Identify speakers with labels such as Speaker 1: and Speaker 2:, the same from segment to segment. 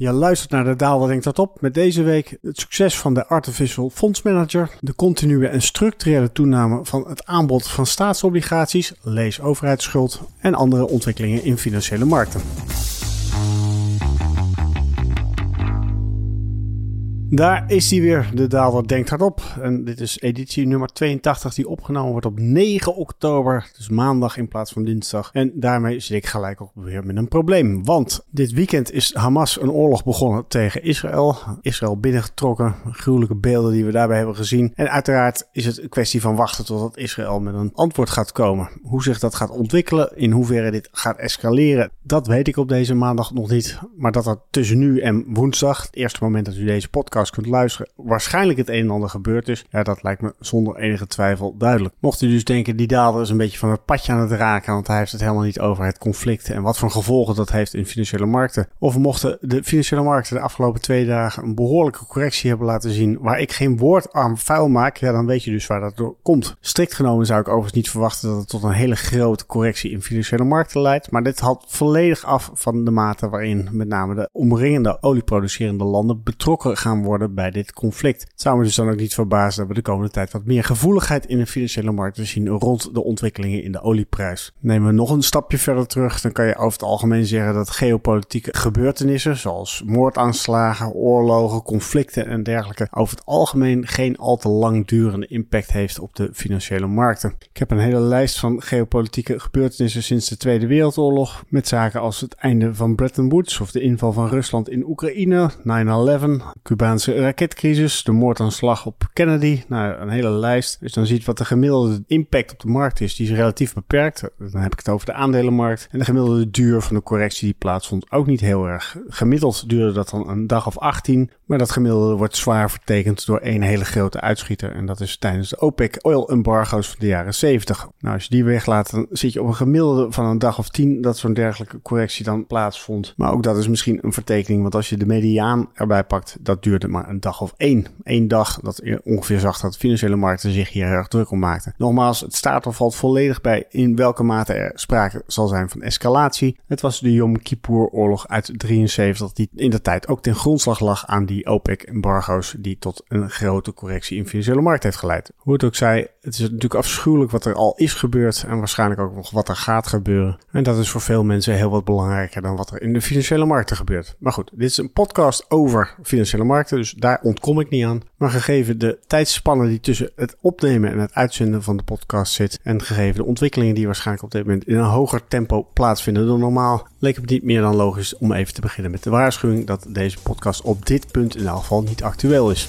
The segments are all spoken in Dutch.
Speaker 1: Je luistert naar de Daal Wat Dat Op met deze week het succes van de Artificial Fondsmanager, de continue en structurele toename van het aanbod van staatsobligaties, lees overheidsschuld en andere ontwikkelingen in financiële markten. Daar is hij weer, de Daalder Denkt Hardop. En dit is editie nummer 82 die opgenomen wordt op 9 oktober. Dus maandag in plaats van dinsdag. En daarmee zit ik gelijk ook weer met een probleem. Want dit weekend is Hamas een oorlog begonnen tegen Israël. Israël binnengetrokken. Gruwelijke beelden die we daarbij hebben gezien. En uiteraard is het een kwestie van wachten totdat Israël met een antwoord gaat komen. Hoe zich dat gaat ontwikkelen, in hoeverre dit gaat escaleren, dat weet ik op deze maandag nog niet. Maar dat er tussen nu en woensdag, het eerste moment dat u deze podcast kunt luisteren, waarschijnlijk het een en ander gebeurd is. Ja, dat lijkt me zonder enige twijfel duidelijk. Mocht u dus denken, die dader is een beetje van het padje aan het raken, want hij heeft het helemaal niet over het conflict en wat voor gevolgen dat heeft in financiële markten. Of mochten de financiële markten de afgelopen twee dagen een behoorlijke correctie hebben laten zien, waar ik geen woord aan vuil maak, ja, dan weet je dus waar dat door komt. Strikt genomen zou ik overigens niet verwachten dat het tot een hele grote correctie in financiële markten leidt, maar dit had volledig af van de mate waarin met name de omringende olieproducerende landen betrokken gaan worden bij dit conflict. Het zou me dus dan ook niet verbazen dat we de komende tijd wat meer gevoeligheid in de financiële markten zien rond de ontwikkelingen in de olieprijs. Nemen we nog een stapje verder terug, dan kan je over het algemeen zeggen dat geopolitieke gebeurtenissen zoals moordaanslagen, oorlogen, conflicten en dergelijke over het algemeen geen al te langdurende impact heeft op de financiële markten. Ik heb een hele lijst van geopolitieke gebeurtenissen sinds de Tweede Wereldoorlog met zaken als het einde van Bretton Woods of de inval van Rusland in Oekraïne, 9-11, Cubaanse raketcrisis, de moordaanslag op Kennedy. Nou, een hele lijst. Dus dan ziet wat de gemiddelde impact op de markt is. Die is relatief beperkt. Dan heb ik het over de aandelenmarkt. En de gemiddelde duur van de correctie die plaatsvond ook niet heel erg. Gemiddeld duurde dat dan een dag of 18. Maar dat gemiddelde wordt zwaar vertekend door één hele grote uitschieter. En dat is tijdens de OPEC oil embargo's van de jaren 70. Nou, als je die weglaat, dan zit je op een gemiddelde van een dag of 10 dat zo'n dergelijke correctie dan plaatsvond. Maar ook dat is misschien een vertekening. Want als je de mediaan erbij pakt, dat duurde maar een dag of één. Eén dag dat ongeveer zag dat financiële markten zich hier erg druk om maakten. Nogmaals, het staat of valt volledig bij in welke mate er sprake zal zijn van escalatie. Het was de Yom Kippur-oorlog uit 73 die in de tijd ook ten grondslag lag aan die OPEC-embargo's die tot een grote correctie in financiële markt heeft geleid. Hoe het ook zij, het is natuurlijk afschuwelijk wat er al is gebeurd en waarschijnlijk ook nog wat er gaat gebeuren. En dat is voor veel mensen heel wat belangrijker dan wat er in de financiële markten gebeurt. Maar goed, dit is een podcast over financiële markten, dus daar ontkom ik niet aan. Maar gegeven de tijdspannen die tussen het opnemen en het uitzenden van de podcast zit. En gegeven de ontwikkelingen die waarschijnlijk op dit moment in een hoger tempo plaatsvinden dan normaal. Leek het niet meer dan logisch om even te beginnen met de waarschuwing dat deze podcast op dit punt in elk geval niet actueel is.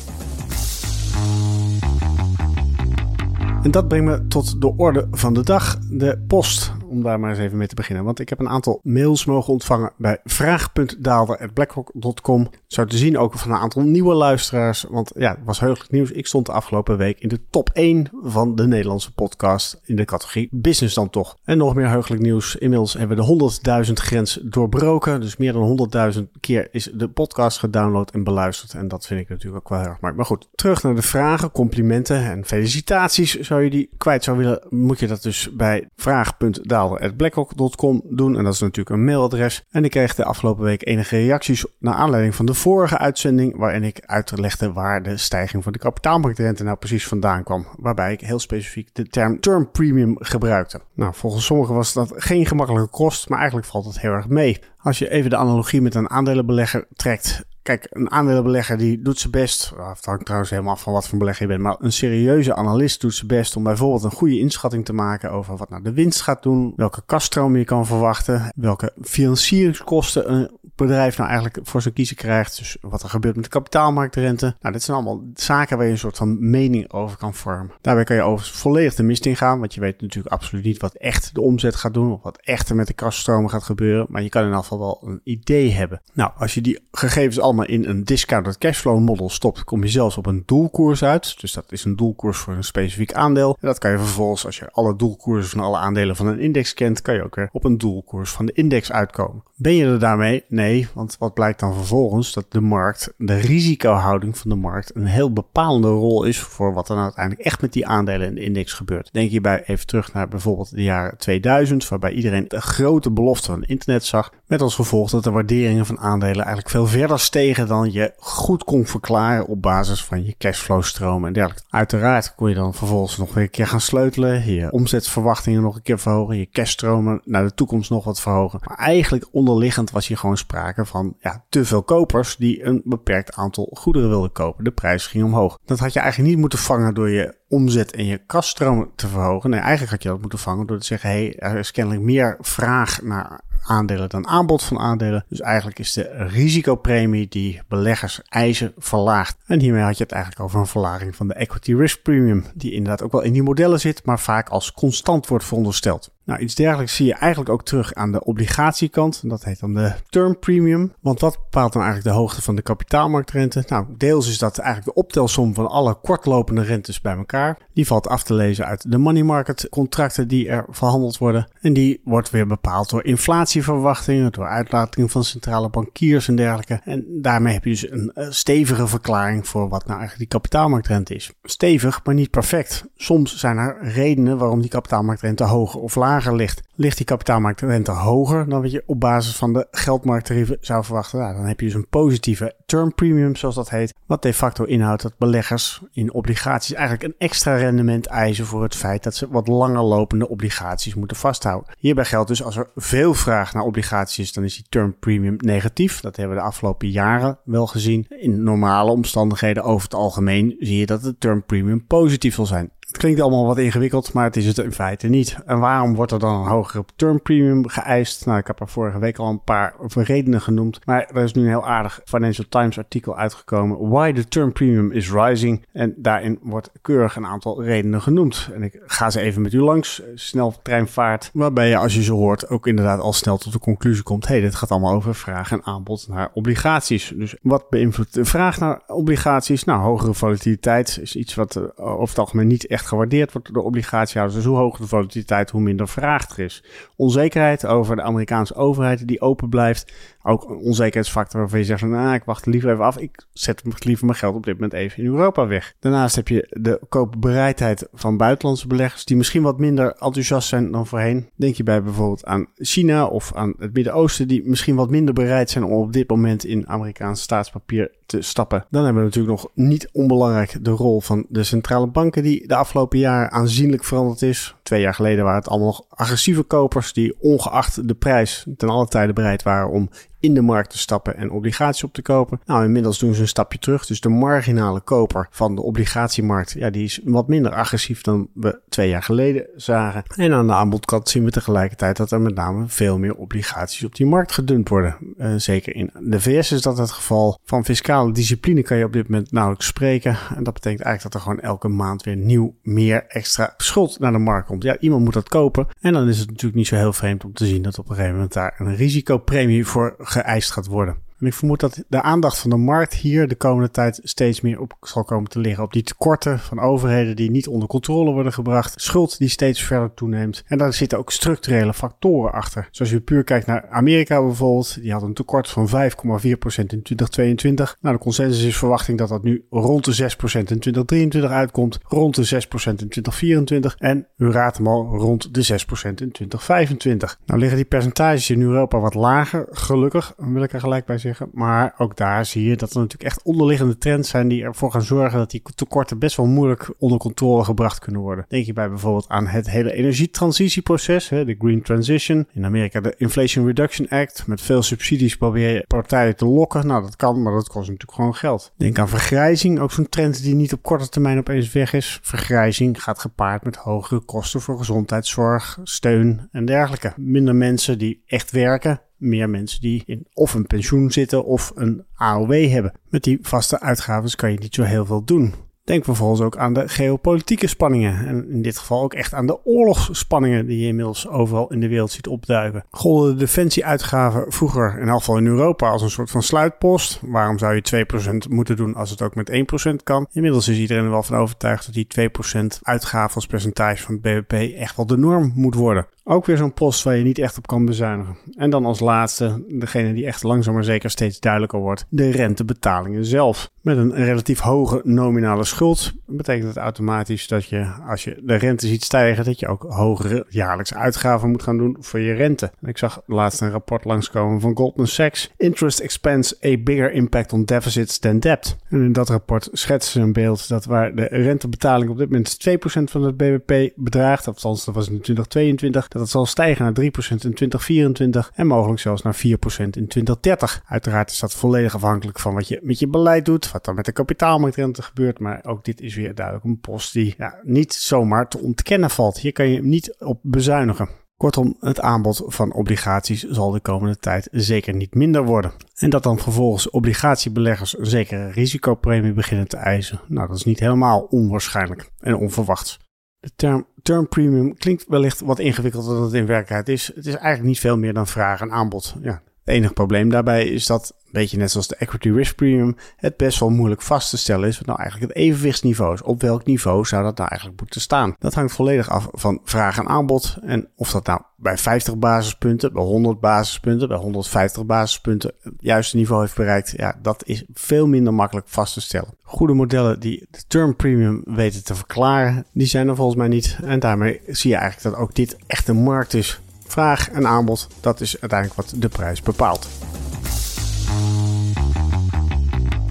Speaker 1: En dat brengt me tot de orde van de dag, de post om daar maar eens even mee te beginnen. Want ik heb een aantal mails mogen ontvangen bij vraag.daalder.blackrock.com. Zo te zien ook van een aantal nieuwe luisteraars. Want ja, het was heugelijk nieuws. Ik stond de afgelopen week in de top 1 van de Nederlandse podcast in de categorie business dan toch. En nog meer heugelijk nieuws. Inmiddels hebben we de 100.000 grens doorbroken. Dus meer dan 100.000 keer is de podcast gedownload en beluisterd. En dat vind ik natuurlijk ook wel heel erg mooi. Maar goed, terug naar de vragen, complimenten en felicitaties. Zou je die kwijt zou willen, moet je dat dus bij vraag.daalder blackrock.com doen. En dat is natuurlijk een mailadres. En ik kreeg de afgelopen week enige reacties naar aanleiding van de vorige uitzending. Waarin ik uitlegde waar de stijging van de kapitaalmarktrente nou precies vandaan kwam. Waarbij ik heel specifiek de term term premium gebruikte. Nou, volgens sommigen was dat geen gemakkelijke kost. Maar eigenlijk valt het heel erg mee. Als je even de analogie met een aandelenbelegger trekt, Kijk, een aandelenbelegger die doet zijn best. Het hangt trouwens helemaal af van wat voor belegger je bent. Maar een serieuze analist doet zijn best om bijvoorbeeld een goede inschatting te maken over wat nou de winst gaat doen. Welke kaststroom je kan verwachten. Welke financieringskosten een bedrijf nou eigenlijk voor zijn kiezen krijgt. Dus wat er gebeurt met de kapitaalmarktrente. Nou, dit zijn allemaal zaken waar je een soort van mening over kan vormen. Daarbij kan je overigens volledig de mist in gaan. Want je weet natuurlijk absoluut niet wat echt de omzet gaat doen. Of wat echt er met de kaststromen gaat gebeuren. Maar je kan in elk geval wel een idee hebben. Nou, als je die gegevens al allemaal in een discounted cashflow model stopt, kom je zelfs op een doelkoers uit. Dus dat is een doelkoers voor een specifiek aandeel. En dat kan je vervolgens, als je alle doelkoersen van alle aandelen van een index kent, kan je ook weer op een doelkoers van de index uitkomen. Ben je er daarmee? Nee, want wat blijkt dan vervolgens? Dat de markt, de risicohouding van de markt, een heel bepalende rol is voor wat er nou uiteindelijk echt met die aandelen in de index gebeurt. Denk hierbij even terug naar bijvoorbeeld de jaren 2000, waarbij iedereen de grote belofte van internet zag. Met als gevolg dat de waarderingen van aandelen eigenlijk veel verder stegen dan je goed kon verklaren op basis van je cashflow-stromen en dergelijke. Uiteraard kon je dan vervolgens nog weer een keer gaan sleutelen, je omzetverwachtingen nog een keer verhogen, je cashstromen naar de toekomst nog wat verhogen. Maar eigenlijk onderliggend was hier gewoon sprake van ja, te veel kopers die een beperkt aantal goederen wilden kopen. De prijs ging omhoog. Dat had je eigenlijk niet moeten vangen door je omzet en je kaststromen te verhogen. Nee, eigenlijk had je dat moeten vangen door te zeggen: hé, hey, er is kennelijk meer vraag naar aandelen dan aanbod van aandelen. Dus eigenlijk is de risicopremie die beleggers eisen verlaagd. En hiermee had je het eigenlijk over een verlaging van de equity risk premium, die inderdaad ook wel in die modellen zit, maar vaak als constant wordt verondersteld. Nou, iets dergelijks zie je eigenlijk ook terug aan de obligatiekant. Dat heet dan de term premium. Want wat bepaalt dan eigenlijk de hoogte van de kapitaalmarktrente? Nou, deels is dat eigenlijk de optelsom van alle kortlopende rentes bij elkaar. Die valt af te lezen uit de money market contracten die er verhandeld worden. En die wordt weer bepaald door inflatieverwachtingen, door uitlatingen van centrale bankiers en dergelijke. En daarmee heb je dus een stevige verklaring voor wat nou eigenlijk die kapitaalmarktrente is. Stevig, maar niet perfect. Soms zijn er redenen waarom die kapitaalmarktrente hoger of lager ligt. Die kapitaalmarktrente hoger dan wat je op basis van de geldmarkttarieven zou verwachten? Nou, dan heb je dus een positieve term premium, zoals dat heet. Wat de facto inhoudt dat beleggers in obligaties eigenlijk een extra rendement eisen voor het feit dat ze wat langer lopende obligaties moeten vasthouden. Hierbij geldt dus als er veel vraag naar obligaties is, dan is die term premium negatief. Dat hebben we de afgelopen jaren wel gezien. In normale omstandigheden over het algemeen zie je dat de term premium positief zal zijn. Het klinkt allemaal wat ingewikkeld, maar het is het in feite niet. En waarom wordt er dan een hogere term premium geëist? Nou, ik heb er vorige week al een paar redenen genoemd. Maar er is nu een heel aardig Financial Times artikel uitgekomen. Why the term premium is rising. En daarin wordt keurig een aantal redenen genoemd. En ik ga ze even met u langs. Snel treinvaart. Waarbij je, als je ze hoort, ook inderdaad al snel tot de conclusie komt. Hé, hey, dit gaat allemaal over vraag en aanbod naar obligaties. Dus wat beïnvloedt de vraag naar obligaties? Nou, hogere volatiliteit is iets wat uh, over het algemeen niet echt gewaardeerd wordt door de obligatiehouders. Dus hoe hoger de volatiliteit, hoe minder vraag er is. Onzekerheid over de Amerikaanse overheid die open blijft. Ook een onzekerheidsfactor waarvan je zegt nou, ik wacht liever even af. Ik zet liever mijn geld op dit moment even in Europa weg. Daarnaast heb je de koopbereidheid van buitenlandse beleggers die misschien wat minder enthousiast zijn dan voorheen. Denk je bij bijvoorbeeld aan China of aan het Midden-Oosten die misschien wat minder bereid zijn om op dit moment in Amerikaanse staatspapier te stappen. Dan hebben we natuurlijk nog niet onbelangrijk de rol van de centrale banken die de afgelopen jaren aanzienlijk veranderd is. Twee jaar geleden waren het allemaal nog agressieve kopers die ongeacht de prijs ten alle tijde bereid waren om in de markt te stappen en obligaties op te kopen. Nou, inmiddels doen ze een stapje terug. Dus de marginale koper van de obligatiemarkt, ja, die is wat minder agressief dan we twee jaar geleden zagen. En aan de aanbodkant zien we tegelijkertijd dat er met name veel meer obligaties op die markt gedumpt worden. Uh, zeker in de VS is dat het geval. Van fiscale discipline kan je op dit moment nauwelijks spreken. En dat betekent eigenlijk dat er gewoon elke maand weer nieuw, meer extra schuld naar de markt komt. Ja, iemand moet dat kopen. En dan is het natuurlijk niet zo heel vreemd om te zien dat op een gegeven moment daar een risicopremie voor geëist gaat worden. En ik vermoed dat de aandacht van de markt hier de komende tijd steeds meer op zal komen te liggen. Op die tekorten van overheden die niet onder controle worden gebracht. Schuld die steeds verder toeneemt. En daar zitten ook structurele factoren achter. Zoals je puur kijkt naar Amerika bijvoorbeeld. Die had een tekort van 5,4% in 2022. Nou, de consensus is verwachting dat dat nu rond de 6% in 2023 uitkomt. Rond de 6% in 2024. En u raadt hem al rond de 6% in 2025. Nou liggen die percentages in Europa wat lager. Gelukkig, wil ik er gelijk bij zeggen. Maar ook daar zie je dat er natuurlijk echt onderliggende trends zijn die ervoor gaan zorgen dat die tekorten best wel moeilijk onder controle gebracht kunnen worden. Denk je bij bijvoorbeeld aan het hele energietransitieproces, de Green Transition. In Amerika de Inflation Reduction Act. Met veel subsidies probeer je partijen te lokken. Nou, dat kan, maar dat kost natuurlijk gewoon geld. Denk aan vergrijzing, ook zo'n trend die niet op korte termijn opeens weg is. Vergrijzing gaat gepaard met hogere kosten voor gezondheidszorg, steun en dergelijke. Minder mensen die echt werken meer mensen die in of een pensioen zitten of een AOW hebben. Met die vaste uitgaven kan je niet zo heel veel doen. Denk vervolgens ook aan de geopolitieke spanningen. En in dit geval ook echt aan de oorlogsspanningen die je inmiddels overal in de wereld ziet opduiken. Golden de defensieuitgaven vroeger, in geval in Europa, als een soort van sluitpost. Waarom zou je 2% moeten doen als het ook met 1% kan? Inmiddels is iedereen er wel van overtuigd dat die 2% uitgaven als percentage van het BBP echt wel de norm moet worden. Ook weer zo'n post waar je niet echt op kan bezuinigen. En dan als laatste, degene die echt langzaam maar zeker steeds duidelijker wordt, de rentebetalingen zelf. Met een relatief hoge nominale schuld betekent het automatisch dat je, als je de rente ziet stijgen, dat je ook hogere jaarlijkse uitgaven moet gaan doen voor je rente. ik zag laatst een rapport langskomen van Goldman Sachs. Interest expense a bigger impact on deficits than debt. En in dat rapport schetsen ze een beeld dat waar de rentebetaling op dit moment 2% van het BBP bedraagt, althans dat was in 2022, dat het zal stijgen naar 3% in 2024 en mogelijk zelfs naar 4% in 2030. Uiteraard is dat volledig afhankelijk van wat je met je beleid doet, wat dan met de kapitaalmarktrente gebeurt, maar ook dit is weer duidelijk een post die ja, niet zomaar te ontkennen valt. Hier kan je niet op bezuinigen. Kortom, het aanbod van obligaties zal de komende tijd zeker niet minder worden. En dat dan vervolgens obligatiebeleggers een zekere risicopremie beginnen te eisen, nou dat is niet helemaal onwaarschijnlijk en onverwachts. De term term premium klinkt wellicht wat ingewikkelder dan het in werkelijkheid is. Het is eigenlijk niet veel meer dan vraag en aanbod. Ja, het enige probleem daarbij is dat, een beetje net zoals de equity risk premium, het best wel moeilijk vast te stellen is wat nou eigenlijk het evenwichtsniveau is. Op welk niveau zou dat nou eigenlijk moeten staan? Dat hangt volledig af van vraag en aanbod. En of dat nou bij 50 basispunten, bij 100 basispunten, bij 150 basispunten het juiste niveau heeft bereikt, ja, dat is veel minder makkelijk vast te stellen. Goede modellen die de term premium weten te verklaren, die zijn er volgens mij niet. En daarmee zie je eigenlijk dat ook dit echt een markt is Vraag en aanbod, dat is uiteindelijk wat de prijs bepaalt.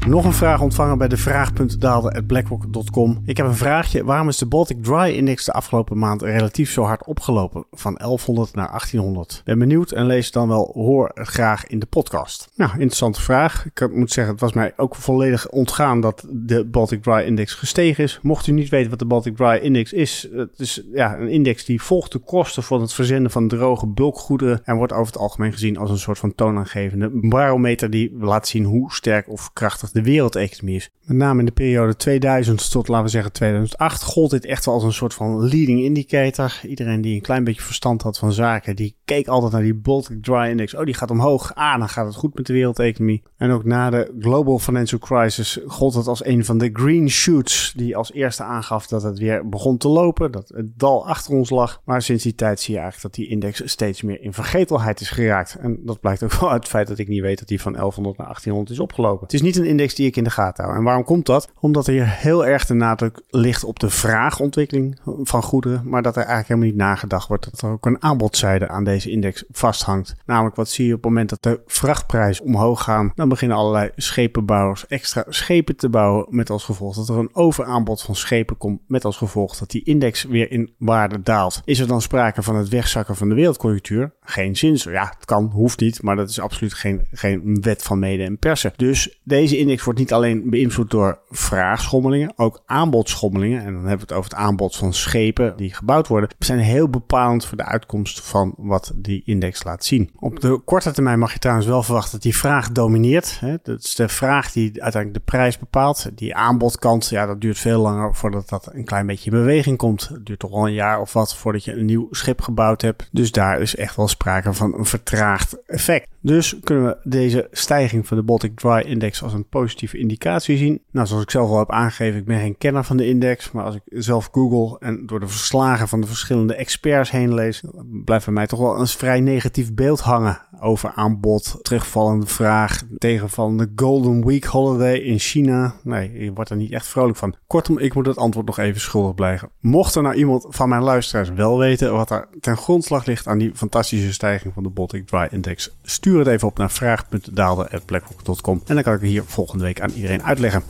Speaker 1: Nog een vraag ontvangen bij de vraag.daalde.blackrock.com. Ik heb een vraagje. Waarom is de Baltic Dry Index de afgelopen maand relatief zo hard opgelopen? Van 1100 naar 1800. Ben benieuwd en lees dan wel hoor graag in de podcast. Nou, interessante vraag. Ik moet zeggen, het was mij ook volledig ontgaan dat de Baltic Dry Index gestegen is. Mocht u niet weten wat de Baltic Dry Index is, het is ja, een index die volgt de kosten van het verzenden van droge bulkgoederen en wordt over het algemeen gezien als een soort van toonaangevende barometer die laat zien hoe sterk of krachtig de wereldeconomie is. Met name in de periode 2000 tot, laten we zeggen, 2008 gold dit echt wel als een soort van leading indicator. Iedereen die een klein beetje verstand had van zaken, die keek altijd naar die Baltic Dry Index. Oh, die gaat omhoog. Ah, dan gaat het goed met de wereldeconomie. En ook na de Global Financial Crisis gold het als een van de green shoots die als eerste aangaf dat het weer begon te lopen, dat het dal achter ons lag. Maar sinds die tijd zie je eigenlijk dat die index steeds meer in vergetelheid is geraakt. En dat blijkt ook wel uit het feit dat ik niet weet dat die van 1100 naar 1800 is opgelopen. Het is niet een index die ik in de gaten hou. En waarom komt dat? Omdat er hier heel erg de nadruk ligt op de vraagontwikkeling van goederen, maar dat er eigenlijk helemaal niet nagedacht wordt dat er ook een aanbodzijde aan deze index vasthangt. Namelijk wat zie je op het moment dat de vrachtprijzen omhoog gaan, dan beginnen allerlei schepenbouwers extra schepen te bouwen met als gevolg dat er een overaanbod van schepen komt met als gevolg dat die index weer in waarde daalt. Is er dan sprake van het wegzakken van de wereldconjunctuur? Geen zin. Ja, het kan, hoeft niet, maar dat is absoluut geen, geen wet van mede en persen. Dus deze index wordt niet alleen beïnvloed door vraagschommelingen, ook aanbodschommelingen. En dan hebben we het over het aanbod van schepen die gebouwd worden. zijn heel bepalend voor de uitkomst van wat die index laat zien. Op de korte termijn mag je trouwens wel verwachten dat die vraag domineert. Hè? Dat is de vraag die uiteindelijk de prijs bepaalt. Die aanbodkant, ja, dat duurt veel langer voordat dat een klein beetje in beweging komt. Het duurt toch wel een jaar of wat voordat je een nieuw schip gebouwd hebt. Dus daar is echt wel sprake van een vertraagd effect. Dus kunnen we deze stijging van de Baltic Dry Index als een positieve indicatie zien. Nou, zoals ik zelf al heb aangegeven, ik ben geen kenner van de index, maar als ik zelf google en door de verslagen van de verschillende experts heen lees, blijft bij mij toch wel een vrij negatief beeld hangen over aanbod, terugvallende vraag, tegenvallende Golden Week holiday in China. Nee, je wordt er niet echt vrolijk van. Kortom, ik moet het antwoord nog even schuldig blijven. Mocht er nou iemand van mijn luisteraars wel weten wat er ten grondslag ligt aan die fantastische stijging van de Baltic Dry Index, stuur het even op naar vraag.daalde.blackrock.com en dan kan ik hier volgende week aan iedereen uitleggen.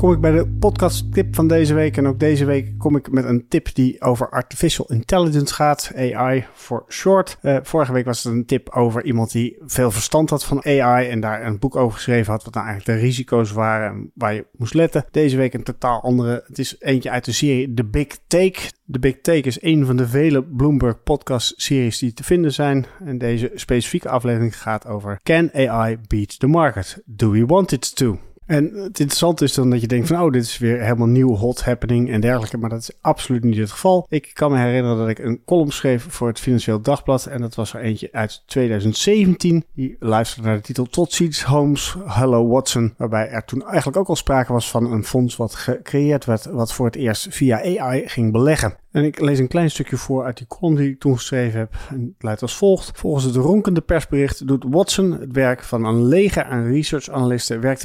Speaker 1: Kom ik bij de podcast tip van deze week. En ook deze week kom ik met een tip die over artificial intelligence gaat. AI for short. Uh, vorige week was het een tip over iemand die veel verstand had van AI. En daar een boek over geschreven had. Wat nou eigenlijk de risico's waren en waar je moest letten. Deze week een totaal andere. Het is eentje uit de serie The Big Take. The Big Take is een van de vele Bloomberg podcast series die te vinden zijn. En deze specifieke aflevering gaat over Can AI beat the market? Do we want it to? En het interessante is dan dat je denkt van, oh, dit is weer helemaal nieuw hot happening en dergelijke. Maar dat is absoluut niet het geval. Ik kan me herinneren dat ik een column schreef voor het Financieel Dagblad. En dat was er eentje uit 2017. Die luisterde naar de titel Tot ziens, Holmes, Hello Watson. Waarbij er toen eigenlijk ook al sprake was van een fonds wat gecreëerd werd, wat voor het eerst via AI ging beleggen. En ik lees een klein stukje voor uit die column die ik toen geschreven heb. En het luidt als volgt. Volgens het ronkende persbericht doet Watson het werk van een leger aan research-analysten. Werkt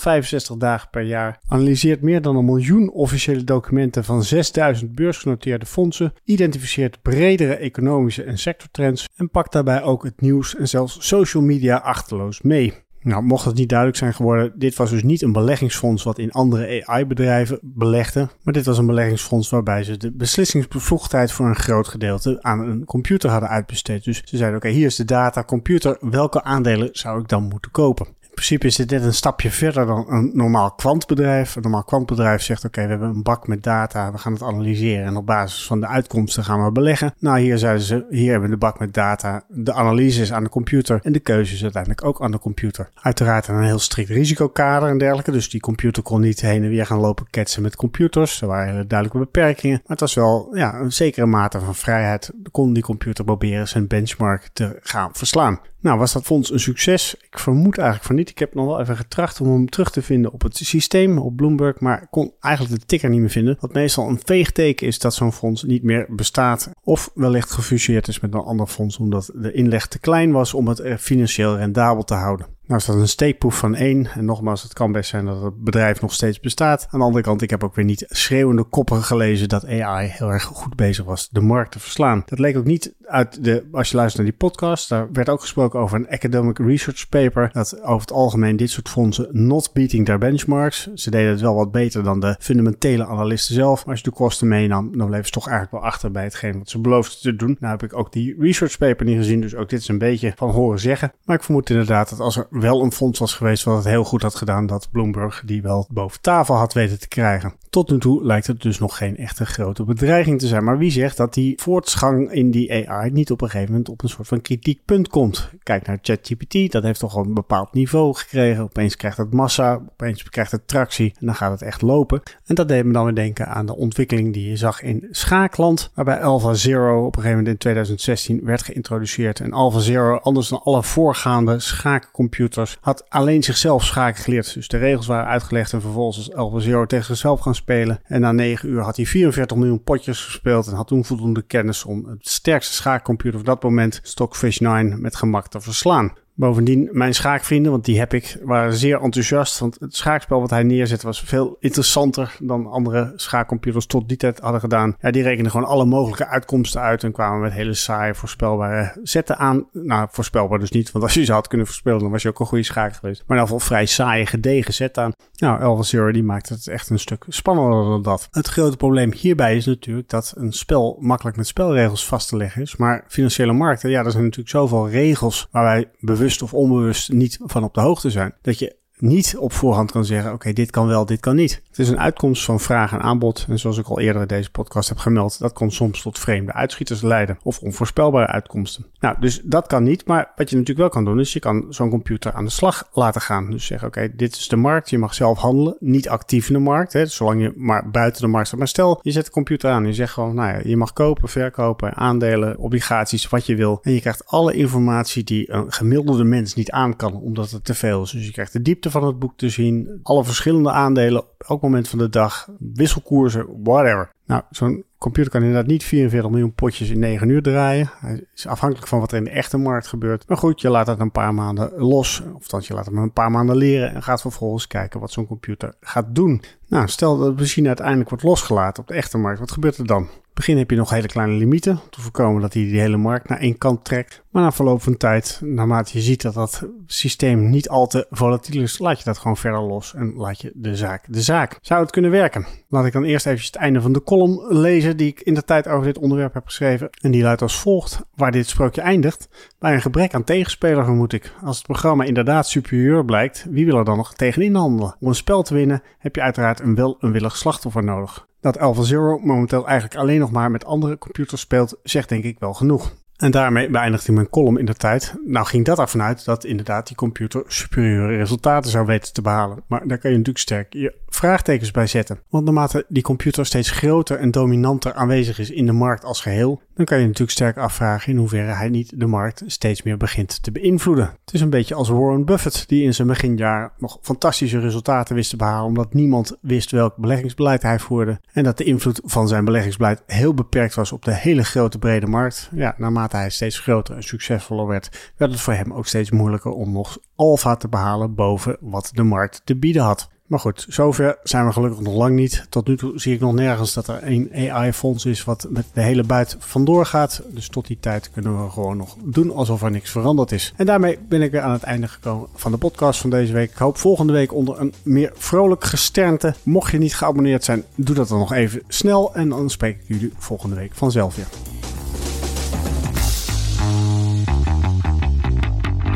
Speaker 1: 365 dagen per jaar. Analyseert meer dan een miljoen officiële documenten van 6000 beursgenoteerde fondsen. Identificeert bredere economische en sectortrends. En pakt daarbij ook het nieuws en zelfs social media achterloos mee. Nou, mocht het niet duidelijk zijn geworden, dit was dus niet een beleggingsfonds wat in andere AI-bedrijven belegde, maar dit was een beleggingsfonds waarbij ze de beslissingsbevoegdheid voor een groot gedeelte aan een computer hadden uitbesteed. Dus ze zeiden: Oké, hier is de data, computer, welke aandelen zou ik dan moeten kopen? Principe is dit een stapje verder dan een normaal kwantbedrijf. Een normaal kwantbedrijf zegt: Oké, we hebben een bak met data, we gaan het analyseren en op basis van de uitkomsten gaan we beleggen. Nou, hier zeiden ze: Hier hebben we de bak met data. De analyse is aan de computer en de keuze is uiteindelijk ook aan de computer. Uiteraard een heel strikt risicokader en dergelijke. Dus die computer kon niet heen en weer gaan lopen ketsen met computers. Er waren hele duidelijke beperkingen. Maar het was wel ja, een zekere mate van vrijheid. Kon die computer proberen zijn benchmark te gaan verslaan. Nou, was dat fonds een succes? Ik vermoed eigenlijk van niet. Ik heb nog wel even getracht om hem terug te vinden op het systeem, op Bloomberg, maar kon eigenlijk de ticker niet meer vinden. Wat meestal een veegteken is dat zo'n fonds niet meer bestaat of wellicht gefuseerd is met een ander fonds omdat de inleg te klein was om het financieel rendabel te houden. Nou is dat een steekproef van één. En nogmaals, het kan best zijn dat het bedrijf nog steeds bestaat. Aan de andere kant, ik heb ook weer niet schreeuwende koppen gelezen dat AI heel erg goed bezig was de markt te verslaan. Dat leek ook niet uit de, als je luistert naar die podcast, daar werd ook gesproken over een academic research paper. Dat over het algemeen dit soort fondsen not beating their benchmarks. Ze deden het wel wat beter dan de fundamentele analisten zelf. Als je de kosten meenam, dan bleven ze toch eigenlijk wel achter bij hetgeen wat ze beloofden te doen. Nou heb ik ook die research paper niet gezien, dus ook dit is een beetje van horen zeggen. Maar ik vermoed inderdaad dat als er wel een fonds was geweest wat het heel goed had gedaan, dat Bloomberg die wel boven tafel had weten te krijgen. Tot nu toe lijkt het dus nog geen echte grote bedreiging te zijn. Maar wie zegt dat die voortgang in die AI niet op een gegeven moment op een soort van kritiek punt komt? Kijk naar ChatGPT, dat heeft toch al een bepaald niveau gekregen. Opeens krijgt het massa, opeens krijgt het tractie en dan gaat het echt lopen. En dat deed me dan weer denken aan de ontwikkeling die je zag in schaakland, waarbij AlphaZero op een gegeven moment in 2016 werd geïntroduceerd. En AlphaZero, anders dan alle voorgaande schaakcomputers, had alleen zichzelf schaken geleerd. Dus de regels waren uitgelegd en vervolgens als AlphaZero tegen zichzelf gaan spelen. En na 9 uur had hij 44 miljoen potjes gespeeld en had toen voldoende kennis om het sterkste schaakcomputer op dat moment, Stockfish 9, met gemak te verslaan. Bovendien, mijn schaakvrienden, want die heb ik, waren zeer enthousiast. Want het schaakspel wat hij neerzet was veel interessanter dan andere schaakcomputers tot die tijd hadden gedaan. Ja, die rekenden gewoon alle mogelijke uitkomsten uit en kwamen met hele saaie, voorspelbare zetten aan. Nou, voorspelbaar dus niet, want als je ze had kunnen voorspellen, dan was je ook een goede schaak geweest. Maar in ieder geval vrij saaie, gedegen zet aan. Nou, Elva Zero die maakt het echt een stuk spannender dan dat. Het grote probleem hierbij is natuurlijk dat een spel makkelijk met spelregels vast te leggen is. Maar financiële markten, ja, er zijn natuurlijk zoveel regels waar wij bewust of onbewust niet van op de hoogte zijn. Dat je niet op voorhand kan zeggen: oké, dit kan wel, dit kan niet. Het is een uitkomst van vraag en aanbod. En zoals ik al eerder in deze podcast heb gemeld, dat kan soms tot vreemde uitschieters leiden of onvoorspelbare uitkomsten. Nou, dus dat kan niet. Maar wat je natuurlijk wel kan doen, is je kan zo'n computer aan de slag laten gaan. Dus zeggen: oké, dit is de markt. Je mag zelf handelen. Niet actief in de markt, hè, zolang je maar buiten de markt staat. Maar stel, je zet de computer aan en je zegt gewoon: nou ja, je mag kopen, verkopen, aandelen, obligaties, wat je wil. En je krijgt alle informatie die een gemiddelde mens niet aan kan, omdat het te veel is. Dus je krijgt de diepte van het boek te zien. Alle verschillende aandelen op elk moment van de dag. Wisselkoersen, whatever. Nou, zo'n computer kan inderdaad niet 44 miljoen potjes in 9 uur draaien. Hij is afhankelijk van wat er in de echte markt gebeurt. Maar goed, je laat het een paar maanden los. Of dan je laat hem een paar maanden leren. En gaat vervolgens kijken wat zo'n computer gaat doen. Nou, stel dat de machine uiteindelijk wordt losgelaten op de echte markt. Wat gebeurt er dan? Begin heb je nog hele kleine limieten om te voorkomen dat hij die hele markt naar één kant trekt. Maar na verloop van tijd, naarmate je ziet dat dat systeem niet al te volatiel is, laat je dat gewoon verder los en laat je de zaak de zaak. Zou het kunnen werken? Laat ik dan eerst even het einde van de column lezen die ik in de tijd over dit onderwerp heb geschreven. En die luidt als volgt, waar dit sprookje eindigt. Bij een gebrek aan tegenspeler vermoed ik. Als het programma inderdaad superieur blijkt, wie wil er dan nog tegenin handelen? Om een spel te winnen heb je uiteraard een wel een willig slachtoffer nodig. Dat Alpha Zero momenteel eigenlijk alleen nog maar met andere computers speelt, zegt denk ik wel genoeg. En daarmee beëindigde mijn column in de tijd. Nou ging dat ervan uit dat inderdaad die computer superieure resultaten zou weten te behalen. Maar daar kan je natuurlijk sterk je vraagtekens bij zetten. Want naarmate die computer steeds groter en dominanter aanwezig is in de markt als geheel, dan kan je natuurlijk sterk afvragen in hoeverre hij niet de markt steeds meer begint te beïnvloeden. Het is een beetje als Warren Buffett, die in zijn beginjaar nog fantastische resultaten wist te behalen, omdat niemand wist welk beleggingsbeleid hij voerde. En dat de invloed van zijn beleggingsbeleid heel beperkt was op de hele grote brede markt. Ja, naarmate hij steeds groter en succesvoller werd, werd het voor hem ook steeds moeilijker om nog alfa te behalen boven wat de markt te bieden had. Maar goed, zover zijn we gelukkig nog lang niet. Tot nu toe zie ik nog nergens dat er een AI-fonds is wat met de hele buit vandoor gaat. Dus tot die tijd kunnen we gewoon nog doen alsof er niks veranderd is. En daarmee ben ik weer aan het einde gekomen van de podcast van deze week. Ik hoop volgende week onder een meer vrolijk gesternte. Mocht je niet geabonneerd zijn, doe dat dan nog even snel. En dan spreek ik jullie volgende week vanzelf weer.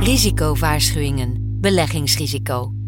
Speaker 2: Risicowaarschuwingen. Beleggingsrisico.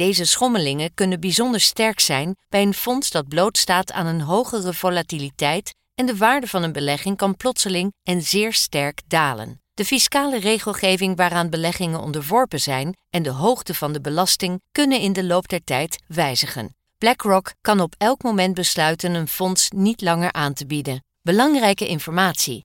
Speaker 2: Deze schommelingen kunnen bijzonder sterk zijn bij een fonds dat blootstaat aan een hogere volatiliteit en de waarde van een belegging kan plotseling en zeer sterk dalen. De fiscale regelgeving waaraan beleggingen onderworpen zijn en de hoogte van de belasting kunnen in de loop der tijd wijzigen. BlackRock kan op elk moment besluiten een fonds niet langer aan te bieden. Belangrijke informatie.